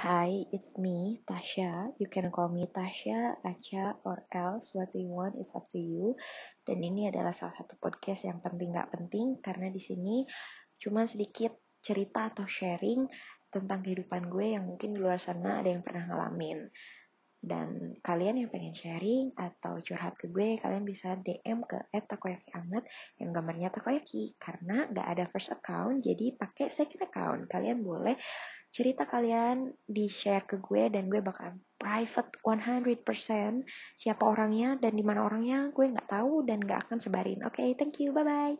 Hi, it's me, Tasha. You can call me Tasha, Acha, or else what you want is up to you. Dan ini adalah salah satu podcast yang penting gak penting karena di sini cuma sedikit cerita atau sharing tentang kehidupan gue yang mungkin di luar sana ada yang pernah ngalamin. Dan kalian yang pengen sharing atau curhat ke gue, kalian bisa DM ke @takoyaki anget yang gambarnya takoyaki karena gak ada first account, jadi pakai second account. Kalian boleh cerita kalian di share ke gue dan gue bakal private 100% siapa orangnya dan di mana orangnya gue nggak tahu dan nggak akan sebarin. Oke, okay, thank you, bye bye.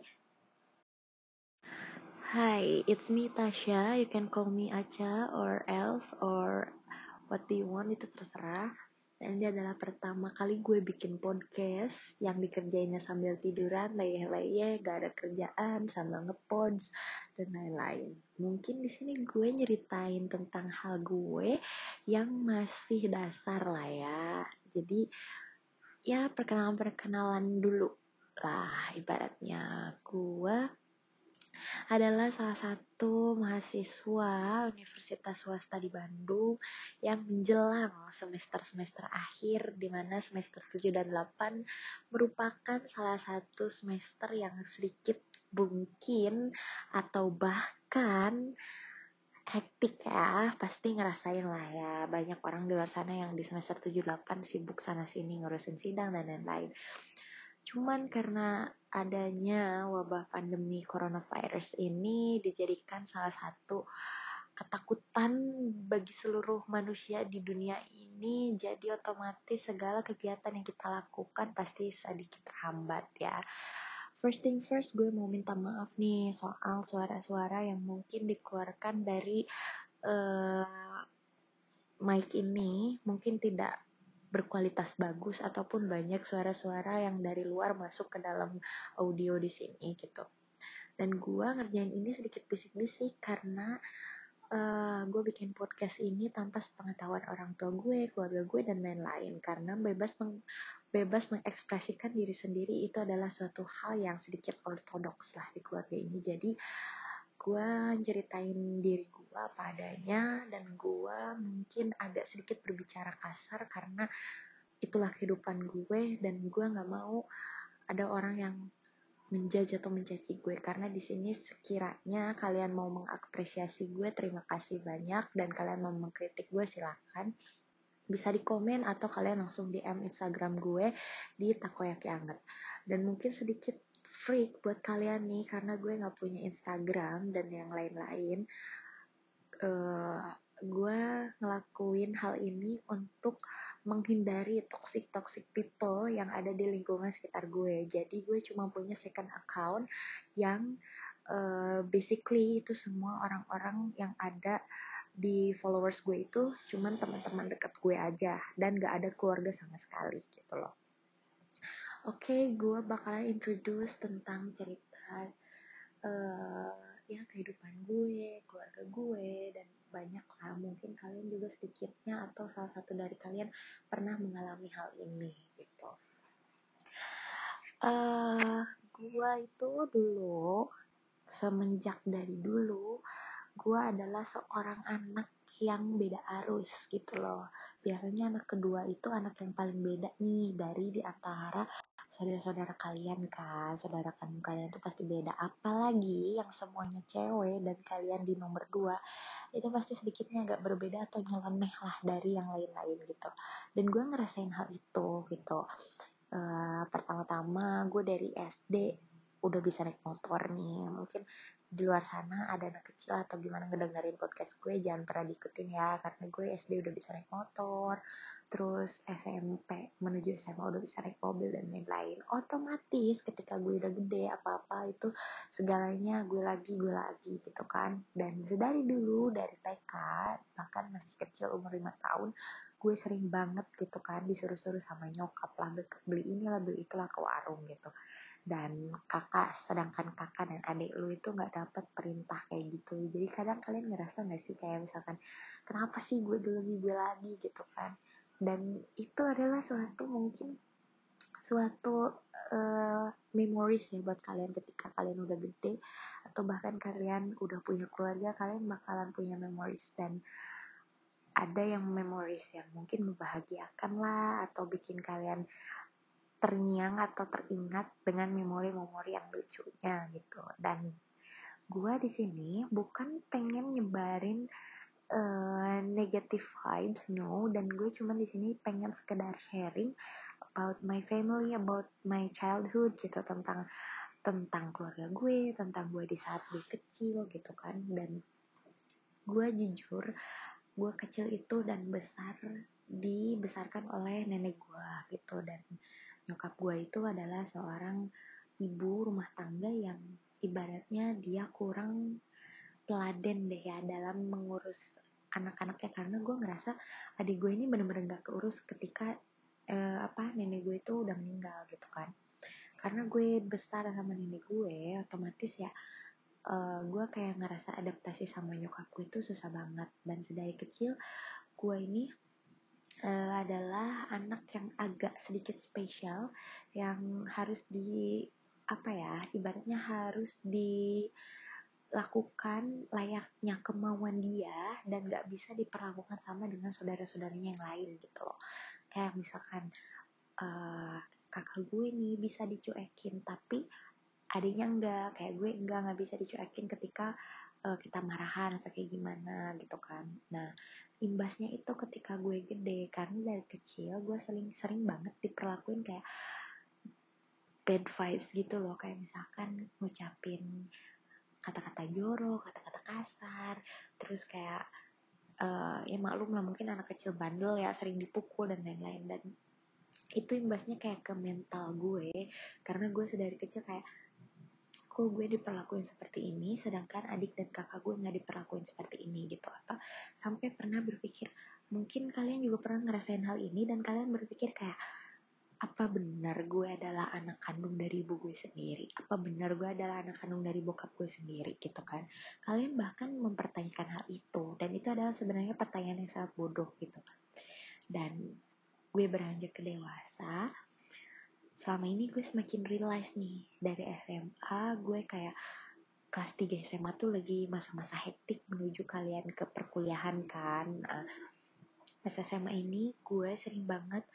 Hi, it's me Tasha. You can call me Acha or else or what do you want itu terserah. Dan ini adalah pertama kali gue bikin podcast yang dikerjainnya sambil tiduran, leye-leye, gak ada kerjaan, sambil ngepods, dan lain-lain. Mungkin di sini gue nyeritain tentang hal gue yang masih dasar lah ya. Jadi ya perkenalan-perkenalan dulu lah ibaratnya gue adalah salah satu mahasiswa Universitas Swasta di Bandung yang menjelang semester-semester akhir di mana semester 7 dan 8 merupakan salah satu semester yang sedikit mungkin atau bahkan hektik ya pasti ngerasain lah ya. Banyak orang di luar sana yang di semester 7-8 sibuk sana sini ngurusin sidang dan lain-lain Cuman karena adanya wabah pandemi coronavirus ini dijadikan salah satu ketakutan bagi seluruh manusia di dunia ini jadi otomatis segala kegiatan yang kita lakukan pasti sedikit terhambat ya. First thing first gue mau minta maaf nih soal suara-suara yang mungkin dikeluarkan dari uh, mic ini. Mungkin tidak berkualitas bagus ataupun banyak suara-suara yang dari luar masuk ke dalam audio di sini gitu. Dan gue ngerjain ini sedikit bisik-bisik karena uh, gue bikin podcast ini tanpa sepengetahuan orang tua gue, keluarga gue dan lain-lain karena bebas meng bebas mengekspresikan diri sendiri itu adalah suatu hal yang sedikit ortodoks lah di keluarga ini. Jadi gue ceritain diri gue apa adanya dan gue mungkin agak sedikit berbicara kasar karena itulah kehidupan gue dan gue nggak mau ada orang yang menjajah atau mencaci gue. Karena di sini sekiranya kalian mau mengapresiasi gue terima kasih banyak. Dan kalian mau mengkritik gue silahkan bisa di komen atau kalian langsung DM Instagram gue di takoyaki anget. Dan mungkin sedikit freak buat kalian nih karena gue nggak punya Instagram dan yang lain-lain uh, gue ngelakuin hal ini untuk menghindari toxic toxic people yang ada di lingkungan sekitar gue. Jadi gue cuma punya second account yang uh, basically itu semua orang-orang yang ada di followers gue itu cuman teman-teman dekat gue aja dan gak ada keluarga sama sekali gitu loh Oke, okay, gue bakalan introduce tentang cerita uh, ya kehidupan gue, keluarga gue, dan banyak lah. Mungkin kalian juga sedikitnya atau salah satu dari kalian pernah mengalami hal ini gitu. Uh, gue itu dulu semenjak dari dulu gue adalah seorang anak yang beda arus gitu loh. Biasanya anak kedua itu anak yang paling beda nih dari di antara saudara-saudara kalian kan saudara kandung kalian tuh pasti beda. Apalagi yang semuanya cewek dan kalian di nomor dua itu pasti sedikitnya agak berbeda atau nyeleneh lah dari yang lain-lain gitu. Dan gue ngerasain hal itu gitu. Uh, pertama-tama gue dari SD udah bisa naik motor nih. Mungkin di luar sana ada anak kecil atau gimana ngedengerin podcast gue jangan pernah diikutin ya karena gue SD udah bisa naik motor terus SMP menuju SMA udah bisa naik mobil dan lain-lain. Otomatis ketika gue udah gede apa-apa itu segalanya gue lagi gue lagi gitu kan. Dan sedari dulu dari TK bahkan masih kecil umur 5 tahun gue sering banget gitu kan disuruh-suruh sama nyokap lah beli ini lah beli itulah ke warung gitu. Dan kakak sedangkan kakak dan adik lu itu nggak dapat perintah kayak gitu. Jadi kadang kalian ngerasa nggak sih kayak misalkan kenapa sih gue dulu gue lagi? gitu kan dan itu adalah suatu mungkin suatu uh, memories ya buat kalian ketika kalian udah gede atau bahkan kalian udah punya keluarga kalian bakalan punya memories. Dan ada yang memories yang mungkin membahagiakan lah atau bikin kalian terngiang atau teringat dengan memori-memori yang lucunya gitu. Dan gue di sini bukan pengen nyebarin uh, negative vibes no. Dan gue cuman di sini pengen sekedar sharing about my family about my childhood gitu. Tentang tentang keluarga gue tentang gue di saat gue kecil gitu kan. Dan gue jujur gue kecil itu dan besar dibesarkan oleh nenek gue gitu. Dan nyokap gue itu adalah seorang ibu rumah tangga yang ibaratnya dia kurang teladen deh ya dalam mengurus anak-anaknya. Karena gue ngerasa adik gue ini bener-bener gak keurus ketika eh, apa nenek gue itu udah meninggal gitu kan. Karena gue besar sama nenek gue otomatis ya uh, gue kayak ngerasa adaptasi sama nyokap gue itu susah banget. Dan sedari kecil gue ini uh, adalah anak yang agak sedikit spesial yang harus di apa ya ibaratnya harus dilakukan layaknya kemauan dia dan gak bisa diperlakukan sama dengan saudara-saudaranya yang lain gitu loh. Kayak misalkan uh, kakak gue nih bisa dicuekin tapi adiknya enggak kayak gue enggak nggak bisa dicuekin ketika uh, kita marahan atau kayak gimana gitu kan. Nah imbasnya itu ketika gue gede karena dari kecil gue sering sering banget diperlakuin kayak bad vibes gitu loh. Kayak misalkan ngucapin kata-kata jorok kata-kata kasar. Terus kayak uh, ya maklum lah mungkin anak kecil bandel ya sering dipukul dan lain-lain. Dan itu imbasnya kayak ke mental gue karena gue sedari kecil kayak kok gue diperlakuin seperti ini sedangkan adik dan kakak gue nggak diperlakuin seperti ini gitu. Apa sampai pernah berpikir mungkin kalian juga pernah ngerasain hal ini dan kalian berpikir kayak apa benar gue adalah anak kandung dari ibu gue sendiri? Apa benar gue adalah anak kandung dari bokap gue sendiri gitu kan? Kalian bahkan mempertanyakan hal itu dan itu adalah sebenarnya pertanyaan yang sangat bodoh gitu. Dan gue beranjak ke dewasa selama ini gue semakin realize nih dari SMA gue kayak kelas 3 SMA tuh lagi masa-masa hektik menuju kalian ke perkuliahan kan. Nah, pas SMA ini gue sering banget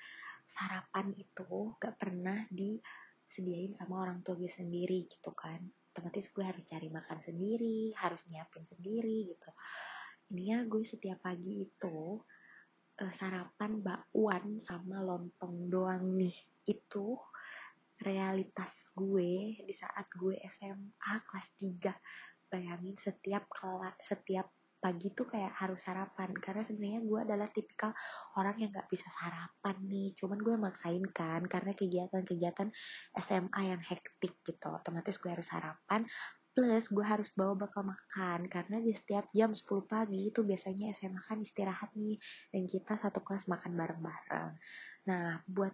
sarapan itu gak pernah disediain sama orang tua gue sendiri gitu kan. Otomatis gue harus cari makan sendiri harus nyiapin sendiri gitu. Ininya gue setiap pagi itu uh, sarapan bakwan sama lontong doang nih. Itu realitas gue di saat gue SMA kelas 3 bayangin setiap kelas setiap pagi tuh kayak harus sarapan. Karena sebenarnya gue adalah tipikal orang yang nggak bisa sarapan nih. Cuman gue maksain kan karena kegiatan-kegiatan SMA yang hektik gitu. Otomatis gue harus sarapan plus gue harus bawa bakal makan. Karena di setiap jam 10 pagi itu biasanya SMA kan istirahat nih dan kita satu kelas makan bareng-bareng. Nah buat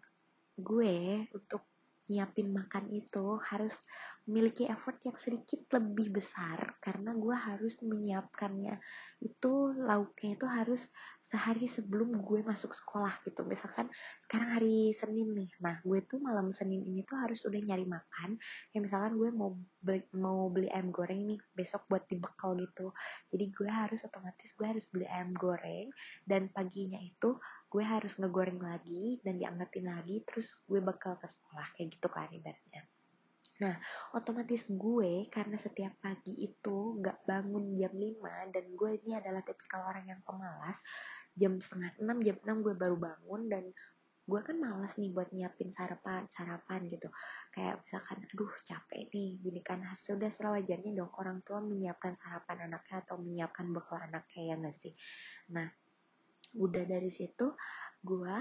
gue untuk nyiapin makan itu harus memiliki effort yang sedikit lebih besar. Karena gue harus menyiapkannya. Itu lauknya itu harus sehari sebelum gue masuk sekolah gitu. Misalkan sekarang hari Senin nih. Nah gue tuh malam Senin ini tuh harus udah nyari makan. Kayak misalkan gue mau beli, mau beli ayam goreng nih besok buat dibekal gitu. Jadi gue harus otomatis gue harus beli ayam goreng. Dan paginya itu gue harus ngegoreng lagi dan diangetin lagi terus gue bakal ke sekolah kayak gitu kan ibaratnya. Nah, otomatis gue karena setiap pagi itu gak bangun jam 5 dan gue ini adalah tipikal orang yang pemalas, jam setengah 6, jam 6 gue baru bangun dan gue kan males nih buat nyiapin sarapan sarapan gitu. Kayak misalkan aduh capek nih gini kan. Sudah sewajarnya dong orang tua menyiapkan sarapan anaknya atau menyiapkan bekal anaknya ya gak sih? Nah udah dari situ gue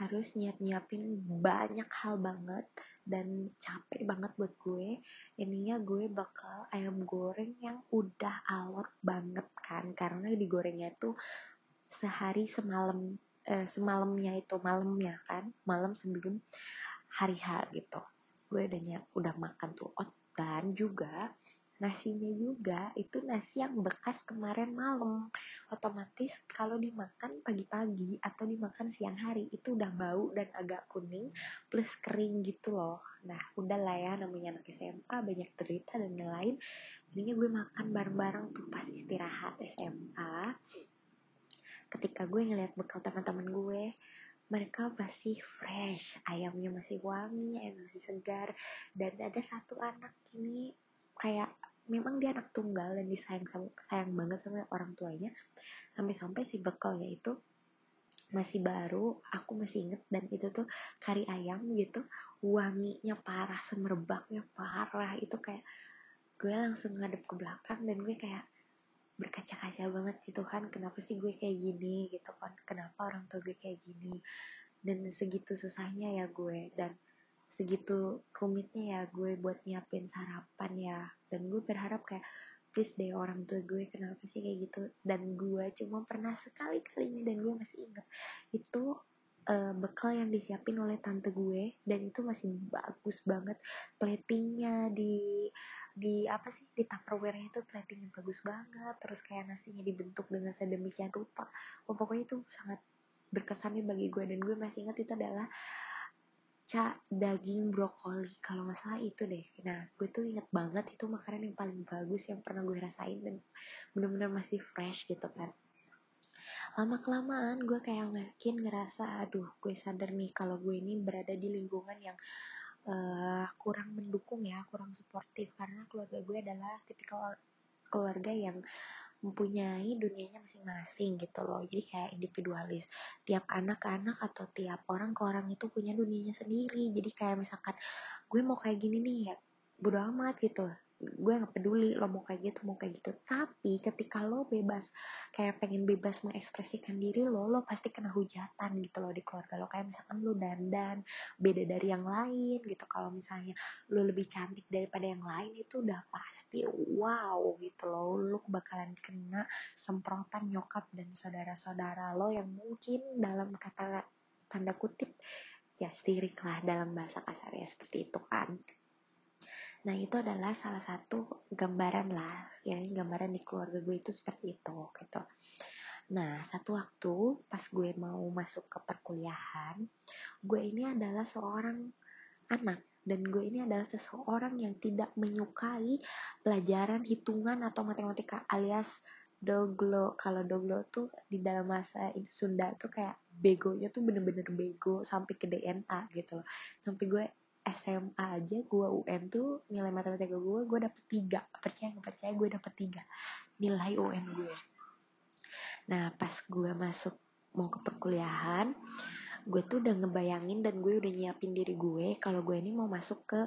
harus nyiap-nyiapin banyak hal banget dan capek banget buat gue. Ininya gue bakal ayam goreng yang udah alot banget kan. Karena digorengnya tuh sehari semalam eh, semalamnya itu malamnya kan malam sebelum hari H gitu. Gue udah udah makan tuh oh, dan juga nasinya juga itu nasi yang bekas kemarin malam. Otomatis kalau dimakan pagi-pagi atau dimakan siang hari itu udah bau dan agak kuning plus kering gitu loh. Nah udah lah ya namanya anak SMA banyak derita dan lain-lain. Jadinya gue makan bareng-bareng tuh pas istirahat SMA ketika gue ngeliat bekal teman-teman gue mereka masih fresh ayamnya masih wangi ayam masih segar dan ada satu anak ini kayak memang dia anak tunggal dan disayang sayang banget sama orang tuanya. Sampai-sampai si bekalnya itu masih baru aku masih inget dan itu tuh kari ayam gitu wanginya parah semerbaknya parah. Itu kayak gue langsung ngadep ke belakang dan gue kayak berkaca-kaca banget gitu kan kenapa sih gue kayak gini? Gitu kan. Kenapa orang tua gue kayak gini? Dan segitu susahnya ya gue dan segitu rumitnya ya gue buat nyiapin sarapan ya. Dan gue berharap kayak please deh orang tua gue kenapa sih kayak gitu? Dan gue cuma pernah sekali kalinya dan gue masih ingat itu uh, bekal yang disiapin oleh tante gue dan itu masih bagus banget. Platingnya di di apa sih di tupperware-nya itu platingnya bagus banget terus kayak nasinya dibentuk dengan sedemikian rupa. Oh, pokoknya itu sangat berkesannya bagi gue dan gue masih ingat itu adalah ca daging brokoli. Kalau nggak salah itu deh. Nah gue tuh inget banget itu makanan yang paling bagus yang pernah gue rasain dan bener-bener masih fresh gitu kan lama kelamaan gue kayak makin ngerasa aduh gue sadar nih kalau gue ini berada di lingkungan yang uh, kurang mendukung ya kurang suportif. Karena keluarga gue adalah tipikal keluarga yang mempunyai dunianya masing-masing gitu loh. Jadi kayak individualis. Tiap anak ke anak atau tiap orang ke orang itu punya dunianya sendiri. Jadi kayak misalkan gue mau kayak gini nih ya bodo amat gitu gue gak peduli lo mau kayak gitu mau kayak gitu. Tapi ketika lo bebas kayak pengen bebas mengekspresikan diri lo lo pasti kena hujatan gitu loh di keluarga lo. Kayak misalkan lo dandan beda dari yang lain gitu. Kalau misalnya lo lebih cantik daripada yang lain itu udah pasti wow gitu loh. Lo bakalan kena semprotan nyokap dan saudara-saudara lo yang mungkin dalam kata tanda kutip ya sirik lah dalam bahasa kasarnya seperti itu kan Nah itu adalah salah satu gambaran lah, ya gambaran di keluarga gue itu seperti itu gitu. Nah satu waktu pas gue mau masuk ke perkuliahan, gue ini adalah seorang anak dan gue ini adalah seseorang yang tidak menyukai pelajaran hitungan atau matematika alias doglo kalau doglo tuh di dalam bahasa Sunda tuh kayak begonya tuh bener-bener bego sampai ke DNA gitu loh sampai gue SMA aja gue UN tuh nilai matematika gue gue dapet tiga. Percaya nggak percaya gue dapet tiga. Nilai UN gue nah pas gue masuk mau ke perkuliahan gue tuh udah ngebayangin dan gue udah nyiapin diri gue kalau gue ini mau masuk ke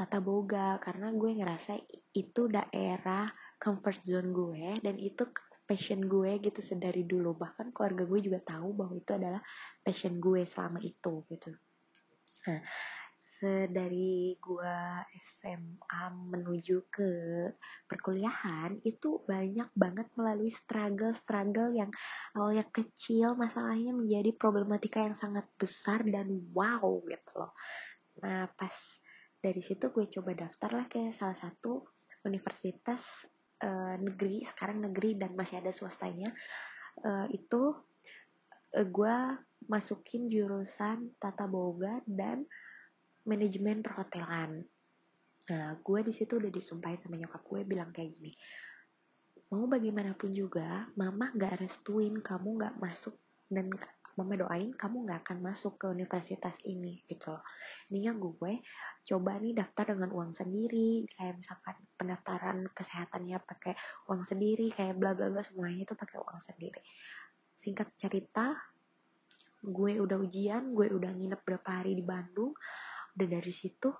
tata boga. Karena gue ngerasa itu daerah comfort zone gue dan itu passion gue gitu sedari dulu. Bahkan keluarga gue juga tahu bahwa itu adalah passion gue selama itu gitu. Nah dari gua SMA menuju ke perkuliahan itu banyak banget melalui struggle-struggle yang awalnya kecil masalahnya menjadi problematika yang sangat besar dan wow gitu loh. Nah pas dari situ gue coba daftar lah ke salah satu universitas uh, negeri sekarang negeri dan masih ada swastanya uh, itu uh, gue masukin jurusan tata boga dan manajemen perhotelan. Nah gue di situ udah disumpahin sama nyokap gue bilang kayak gini mau bagaimanapun juga mama gak restuin kamu gak masuk dan mama doain kamu gak akan masuk ke universitas ini gitu loh. Ininya gue coba nih daftar dengan uang sendiri kayak misalkan pendaftaran kesehatannya pakai uang sendiri kayak bla bla bla semuanya itu pakai uang sendiri. Singkat cerita gue udah ujian gue udah nginep berapa hari di Bandung udah dari situ.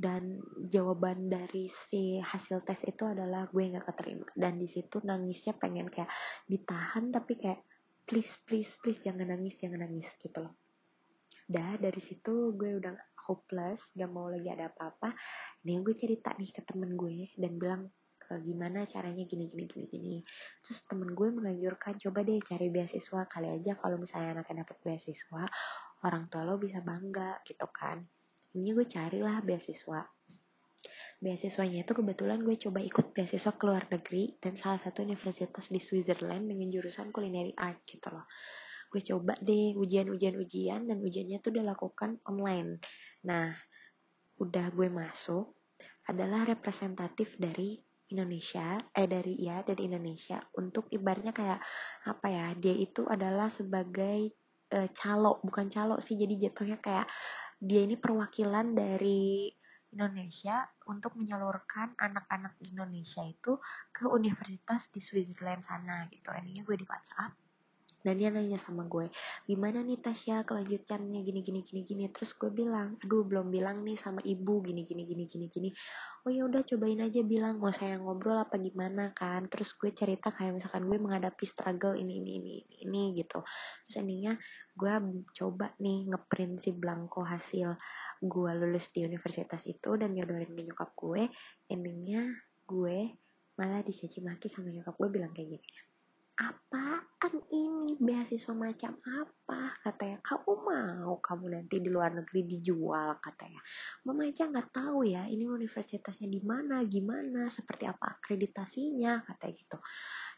Dan jawaban dari si hasil tes itu adalah gue nggak keterima. Dan di situ nangisnya pengen kayak ditahan tapi kayak please please please jangan nangis jangan nangis gitu loh. Dah dari situ gue udah hopeless gak mau lagi ada apa-apa. Ini gue cerita nih ke temen gue dan bilang gimana caranya gini gini gini gini. Terus temen gue menganjurkan coba deh cari beasiswa kali aja kalau misalnya anaknya dapet beasiswa orang tua lo bisa bangga gitu kan. Ini gue carilah beasiswa. Beasiswanya itu kebetulan gue coba ikut beasiswa ke luar negeri dan salah satu universitas di Switzerland dengan jurusan culinary art gitu loh. Gue coba deh ujian-ujian-ujian dan ujiannya tuh udah lakukan online. Nah udah gue masuk adalah representatif dari Indonesia eh dari ya dari Indonesia. Untuk ibarnya kayak apa ya dia itu adalah sebagai uh, calo bukan calo sih jadi jatuhnya kayak dia ini perwakilan dari Indonesia untuk menyalurkan anak-anak Indonesia itu ke universitas di Switzerland sana gitu. Ini gue di WhatsApp dan dia nanya sama gue gimana nih Tasya kelanjutannya? Gini gini gini gini. Terus gue bilang aduh belum bilang nih sama ibu gini gini gini gini gini. Oh ya udah cobain aja bilang mau saya ngobrol apa gimana kan? Terus gue cerita kayak misalkan gue menghadapi struggle ini ini ini ini, ini gitu. Terus endingnya gue coba nih ngeprint si blanko hasil gue lulus di universitas itu dan nyodorin ke nyokap gue. Endingnya gue malah dicaci maki sama nyokap gue bilang kayak gini apaan ini? Beasiswa macam apa? Katanya kamu mau kamu nanti di luar negeri dijual katanya. Mama aja nggak tahu ya ini universitasnya di mana gimana seperti apa akreditasinya katanya gitu.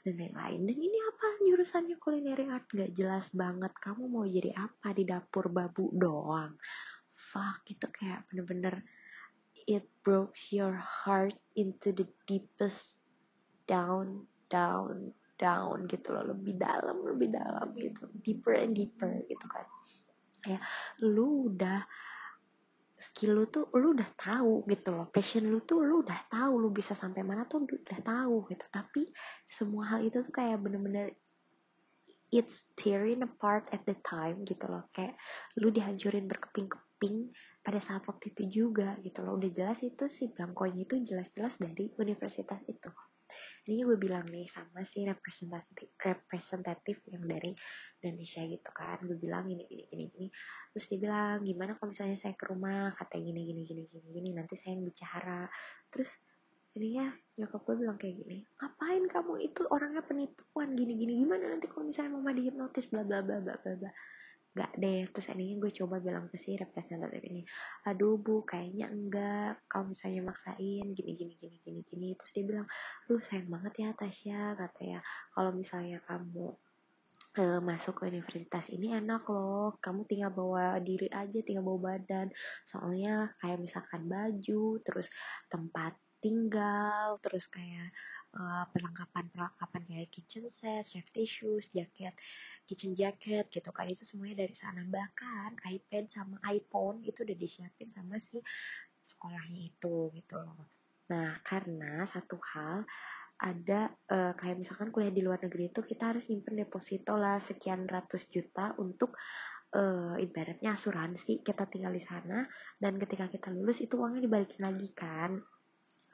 Dan lain-lain. Dan ini apa? Jurusannya culinary art? Nggak jelas banget. Kamu mau jadi apa di dapur babu doang? Fuck itu kayak bener-bener it broke your heart into the deepest down down down gitu loh lebih dalam lebih dalam gitu deeper and deeper gitu kan. Ya lu udah skill lu tuh lu udah tahu gitu loh passion lu tuh lu udah tahu lu bisa sampai mana tuh udah tahu gitu. Tapi semua hal itu tuh kayak bener-bener it's tearing apart at the time gitu loh. Kayak lu dihancurin berkeping-keping pada saat waktu itu juga gitu loh. Udah jelas itu sih blankonya itu jelas-jelas dari universitas itu ini gue bilang nih sama si representatif representatif yang dari Indonesia gitu kan. Gue bilang ini gini gini gini terus dia bilang gimana kalau misalnya saya ke rumah? Katanya gini gini gini gini gini nanti saya yang bicara. Terus ini ya nyokap gue bilang kayak gini ngapain kamu itu orangnya penipuan? Gini gini gimana nanti kalau misalnya mama dihipnotis bla bla bla bla bla bla Gak deh terus ini gue coba bilang ke si representatif ini aduh bu kayaknya enggak. Kalau misalnya maksain gini gini gini gini gini. Terus dia bilang lu sayang banget ya Tasya katanya kalau misalnya kamu uh, masuk ke universitas ini enak loh. Kamu tinggal bawa diri aja tinggal bawa badan. Soalnya kayak misalkan baju terus tempat tinggal terus kayak perlengkapan-perlengkapan kayak kitchen set, safety shoes, jaket, kitchen jacket gitu kan itu semuanya dari sana bahkan iPad sama iPhone itu udah disiapin sama si sekolahnya itu gitu loh. Nah karena satu hal ada uh, kayak misalkan kuliah di luar negeri itu kita harus nyimpen deposito lah sekian ratus juta untuk uh, ibaratnya asuransi kita tinggal di sana dan ketika kita lulus itu uangnya dibalikin lagi kan.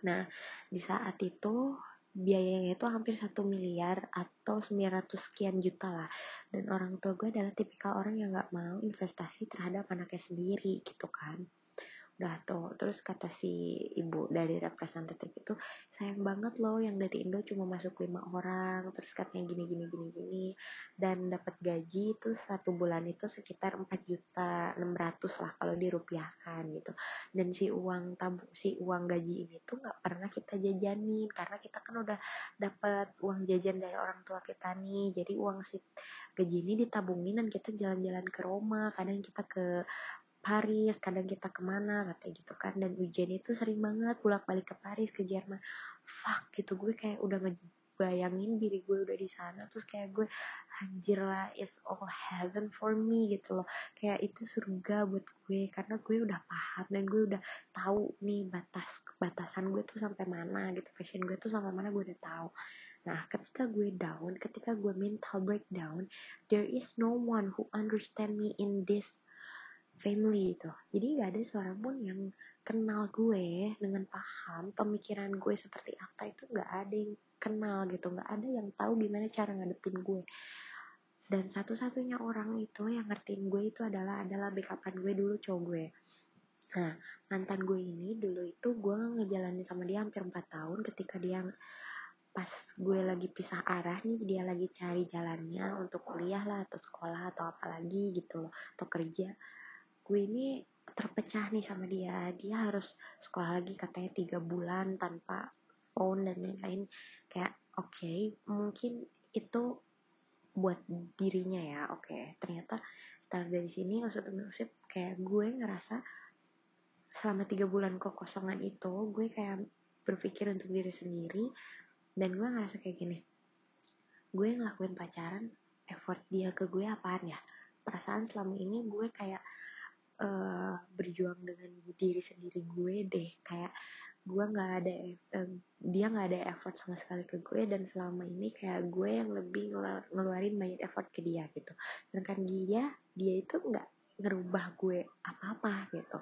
Nah di saat itu biayanya itu hampir satu miliar atau 900 sekian juta lah. Dan orang tua gue adalah tipikal orang yang nggak mau investasi terhadap anaknya sendiri gitu kan udah tuh terus kata si ibu dari representatif itu sayang banget loh yang dari Indo cuma masuk lima orang terus katanya gini gini gini gini. Dan dapat gaji itu satu bulan itu sekitar 4 juta 600 lah kalau dirupiahkan gitu. Dan si uang tabung si uang gaji ini tuh nggak pernah kita jajanin karena kita kan udah dapat uang jajan dari orang tua kita nih. Jadi uang si gaji ini ditabungin dan kita jalan-jalan ke Roma kadang kita ke Paris kadang kita ke mana katanya gitu kan. Dan ujian itu sering banget bolak balik ke Paris ke Jerman. Fuck gitu. Gue kayak udah ngebayangin diri gue udah di sana. Terus kayak gue anjir lah it's all heaven for me gitu loh. Kayak itu surga buat gue karena gue udah paham dan gue udah tahu nih batas batasan gue tuh sampai mana gitu. Passion gue tuh sampai mana gue udah tahu. Nah, ketika gue down, ketika gue mental breakdown, there is no one who understand me in this family itu jadi gak ada seorang pun yang kenal gue dengan paham pemikiran gue seperti apa. Itu gak ada yang kenal gitu. Gak ada yang tahu gimana cara ngadepin gue. Dan satu-satunya orang itu yang ngertiin gue itu adalah adalah backupan gue dulu cowok gue. Nah mantan gue ini dulu itu gue ngejalanin sama dia hampir 4 tahun ketika dia pas gue lagi pisah arah nih dia lagi cari jalannya untuk kuliah lah atau sekolah atau apalagi gitu loh atau kerja gue ini terpecah nih sama dia. Dia harus sekolah lagi katanya tiga bulan tanpa phone dan lain-lain. Kayak oke okay, mungkin itu buat dirinya ya oke. Okay. ternyata setelah dari sini usut usut kayak gue ngerasa selama tiga bulan kekosongan itu gue kayak berpikir untuk diri sendiri dan gue ngerasa kayak gini gue ngelakuin pacaran effort dia ke gue apaan ya? Perasaan selama ini gue kayak uh, berjuang dengan diri sendiri gue deh. Kayak gue nggak ada uh, dia nggak ada effort sama sekali ke gue dan selama ini kayak gue yang lebih ngeluarin banyak effort ke dia gitu. Sedangkan dia dia itu nggak ngerubah gue apa-apa gitu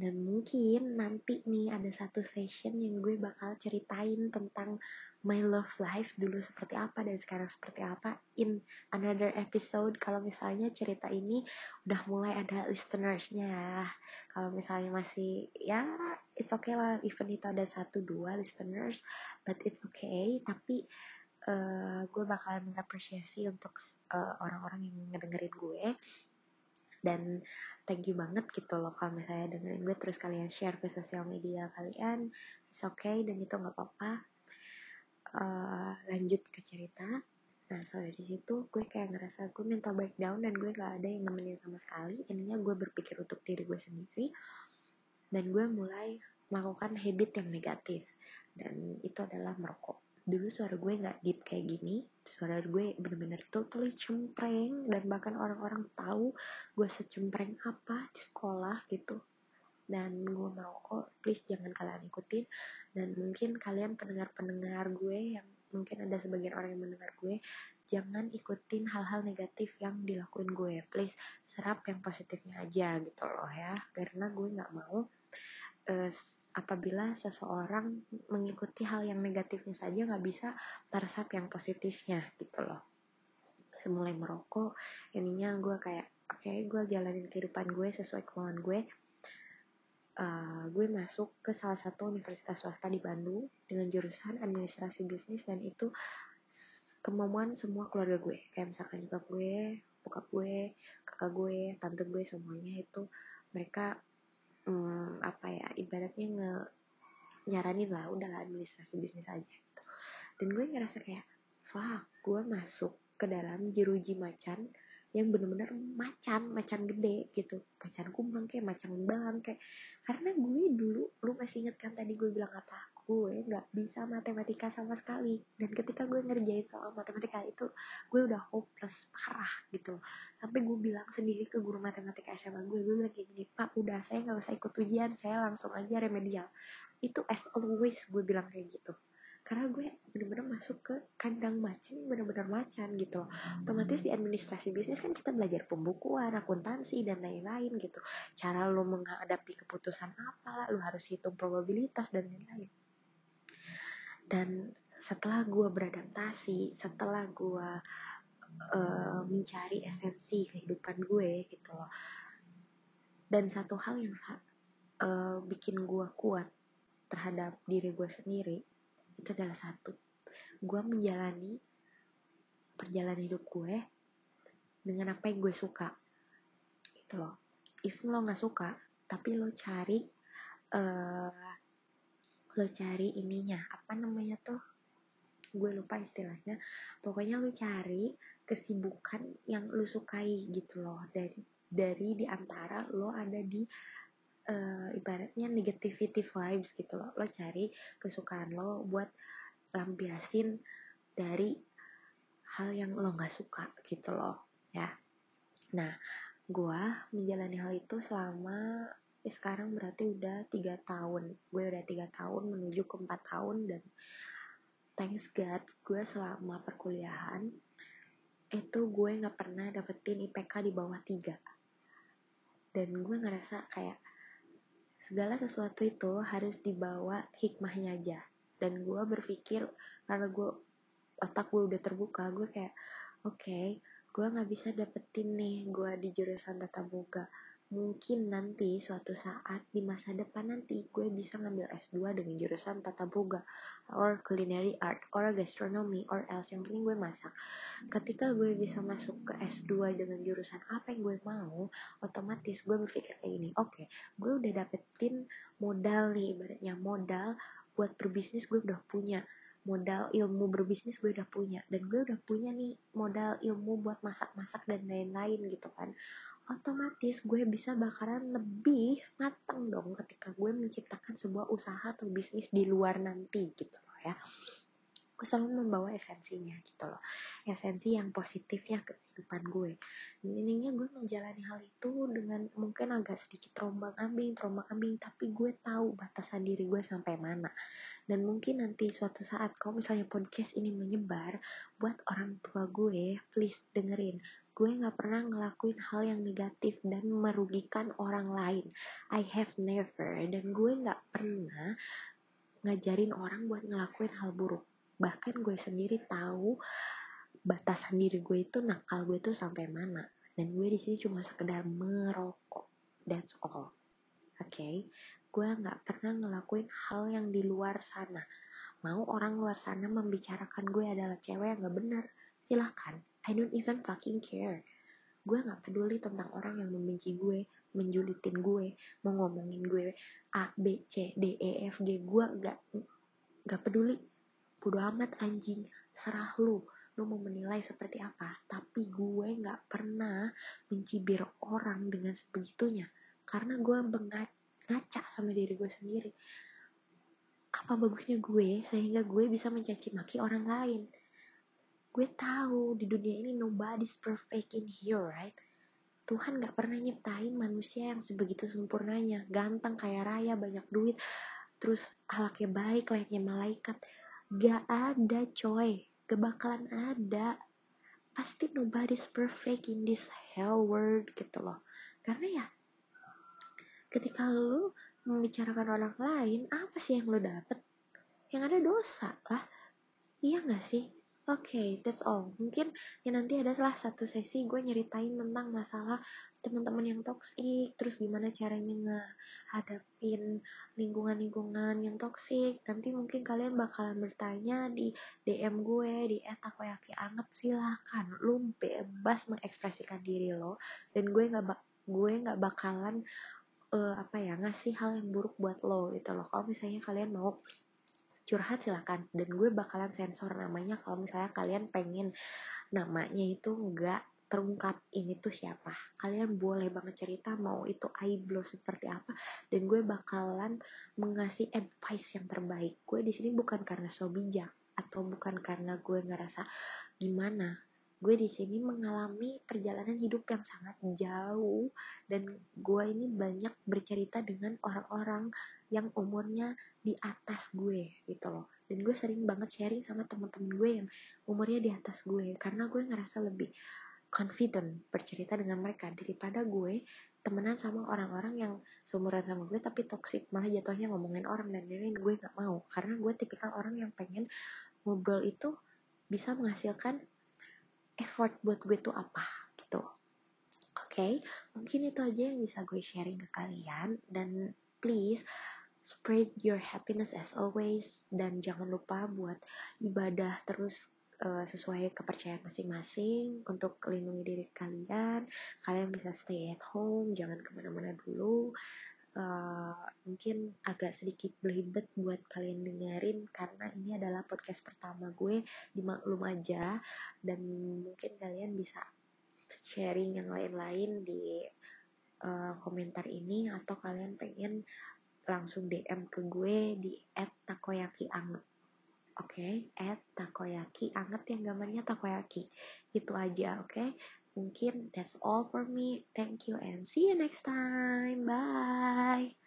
dan mungkin nanti nih ada satu session yang gue bakal ceritain tentang my love life dulu seperti apa dan sekarang seperti apa in another episode. Kalau misalnya cerita ini udah mulai ada listenersnya. Kalau misalnya masih ya it's okay lah even itu ada satu dua listeners but it's okay. Tapi uh, gue bakalan mengapresiasi untuk uh, orang-orang yang ngedengerin gue. Dan thank you banget gitu loh kalau misalnya dengerin gue terus kalian share ke sosial media kalian it's okay dan itu nggak apa-apa. Uh, lanjut ke cerita. Nah soal dari situ gue kayak ngerasa gue mental breakdown dan gue gak ada yang nemenin sama sekali. Intinya gue berpikir untuk diri gue sendiri dan gue mulai melakukan habit yang negatif. Dan itu adalah merokok dulu suara gue nggak deep kayak gini suara gue bener-bener totally cempreng dan bahkan orang-orang tahu gue secempreng apa di sekolah gitu. Dan gue merokok please jangan kalian ikutin. Dan mungkin kalian pendengar-pendengar gue yang mungkin ada sebagian orang yang mendengar gue jangan ikutin hal-hal negatif yang dilakuin gue. Please serap yang positifnya aja gitu loh ya. Karena gue nggak mau uh, apabila seseorang mengikuti hal yang negatifnya saja nggak bisa meresap yang positifnya gitu loh. Semulai merokok ininya gue kayak oke okay, gue jalanin kehidupan gue sesuai kemauan gue. Uh, gue masuk ke salah satu universitas swasta di Bandung dengan jurusan administrasi bisnis dan itu kemauan semua keluarga gue. Kayak misalkan juga gue bokap gue kakak gue tante gue semuanya itu mereka hmm, apa ya ibaratnya nge nyaranin lah udahlah administrasi bisnis aja gitu. dan gue ngerasa kayak fuck gue masuk ke dalam jeruji macan yang bener-bener macan macan gede gitu. Macan kumbang kayak macan bang kayak. Karena gue dulu lu masih inget kan tadi gue bilang apa? Gue nggak bisa matematika sama sekali. Dan ketika gue ngerjain soal matematika itu gue udah hopeless parah gitu sampai gue bilang sendiri ke guru matematika SMA gue gue bilang gini pak udah saya nggak usah ikut ujian saya langsung aja remedial. Itu as always gue bilang kayak gitu. Karena gue bener-bener masuk ke kandang macan bener-bener macan gitu. Otomatis di administrasi bisnis kan kita belajar pembukuan akuntansi dan lain-lain gitu. Cara lo menghadapi keputusan apa lo harus hitung probabilitas dan lain-lain. Dan setelah gue beradaptasi setelah gue uh, mencari esensi kehidupan gue gitu loh dan satu hal yang uh, bikin gue kuat terhadap diri gue sendiri itu adalah satu gue menjalani perjalanan hidup gue dengan apa yang gue suka. Gitu loh. If lo nggak suka tapi lo cari uh, lo cari ininya. Apa namanya tuh? Gue lupa istilahnya. Pokoknya lo cari kesibukan yang lo sukai gitu loh. Dari dari di antara lo ada di uh, ibaratnya negativity vibes gitu loh. Lo cari kesukaan lo buat lampiasin dari hal yang lo nggak suka gitu loh ya. Nah gue menjalani hal itu selama ya sekarang berarti udah tiga tahun. Gue udah tiga tahun menuju ke empat tahun dan thanks God gue selama perkuliahan itu gue nggak pernah dapetin IPK di bawah tiga dan gue ngerasa kayak segala sesuatu itu harus dibawa hikmahnya aja. Dan gue berpikir karena gue otak gue udah terbuka gue kayak oke okay, gue nggak bisa dapetin nih gue di jurusan tata boga mungkin nanti suatu saat di masa depan nanti gue bisa ngambil S2 dengan jurusan tata boga or culinary art or gastronomy or else yang penting gue masak. Ketika gue bisa masuk ke S2 dengan jurusan apa yang gue mau otomatis gue berpikir kayak ini oke okay, gue udah dapetin modal nih ibaratnya modal buat berbisnis gue udah punya modal ilmu berbisnis gue udah punya dan gue udah punya nih modal ilmu buat masak-masak dan lain-lain gitu kan otomatis gue bisa bakalan lebih matang dong ketika gue menciptakan sebuah usaha atau bisnis di luar nanti gitu loh ya. Gue selalu membawa esensinya gitu loh. Esensi yang positifnya ke kehidupan gue. Ininya gue menjalani hal itu dengan mungkin agak sedikit terombang ambing terombang ambing tapi gue tahu batasan diri gue sampai mana. Dan mungkin nanti suatu saat kalau misalnya podcast ini menyebar buat orang tua gue please dengerin gue nggak pernah ngelakuin hal yang negatif dan merugikan orang lain. I have never. Dan gue nggak pernah ngajarin orang buat ngelakuin hal buruk. Bahkan gue sendiri tahu batasan diri gue itu nakal gue itu sampai mana. Dan gue di sini cuma sekedar merokok. That's all. Oke? Okay? gue nggak pernah ngelakuin hal yang di luar sana. Mau orang luar sana membicarakan gue adalah cewek yang nggak benar silahkan I don't even fucking care. Gue nggak peduli tentang orang yang membenci gue menjulitin gue mau ngomongin gue. A B C D E F G. Gue nggak nggak peduli. Bodo amat anjing. Serah lu. Lu mau menilai seperti apa. Tapi gue nggak pernah mencibir orang dengan sebegitunya. Karena gue ngaca sama diri gue sendiri. Apa bagusnya gue sehingga gue bisa mencaci maki orang lain gue tahu di dunia ini nobody's perfect in here right Tuhan gak pernah nyiptain manusia yang sebegitu sempurnanya ganteng kaya raya banyak duit terus halaknya baik layaknya malaikat Gak ada coy, gak bakalan ada. Pasti nobody's perfect in this hell world gitu loh. Karena ya, ketika lu membicarakan orang lain, apa sih yang lu dapet? Yang ada dosa lah. Iya gak sih? Oke, okay, that's all. Mungkin ya nanti ada salah satu sesi gue nyeritain tentang masalah teman-teman yang toksik, terus gimana caranya ngehadapin lingkungan-lingkungan yang toksik. Nanti mungkin kalian bakalan bertanya di DM gue di @takoyaki anget silahkan lu bebas mengekspresikan diri lo dan gue nggak gue nggak bakalan uh, apa ya ngasih hal yang buruk buat lo gitu loh. Kalau misalnya kalian mau curhat silahkan dan gue bakalan sensor namanya kalau misalnya kalian pengen namanya itu enggak terungkap ini tuh siapa. Kalian boleh banget cerita mau itu aib lo seperti apa dan gue bakalan mengasih advice yang terbaik. Gue di sini bukan karena so bijak atau bukan karena gue ngerasa gimana gue di sini mengalami perjalanan hidup yang sangat jauh dan gue ini banyak bercerita dengan orang-orang yang umurnya di atas gue gitu loh. Dan gue sering banget sharing sama teman-teman gue yang umurnya di atas gue karena gue ngerasa lebih confident bercerita dengan mereka daripada gue temenan sama orang-orang yang seumuran sama gue tapi toxic malah jatuhnya ngomongin orang dan lain-lain. Gue gak mau karena gue tipikal orang yang pengen ngobrol itu bisa menghasilkan effort buat gue tuh apa gitu. Oke okay? mungkin itu aja yang bisa gue sharing ke kalian. Dan please spread your happiness as always. Dan jangan lupa buat ibadah terus uh, sesuai kepercayaan masing-masing untuk melindungi diri kalian. Kalian bisa stay at home jangan ke mana-mana dulu uh, mungkin agak sedikit belibet buat kalian dengerin karena ini adalah podcast pertama gue di maklum aja dan mungkin kalian bisa sharing yang lain-lain di uh, komentar ini atau kalian pengen langsung DM ke gue di @takoyaki_anget oke okay? at takoyaki anget yang gambarnya takoyaki itu aja oke okay? Mungkin that's all for me. Thank you and see you next time. Bye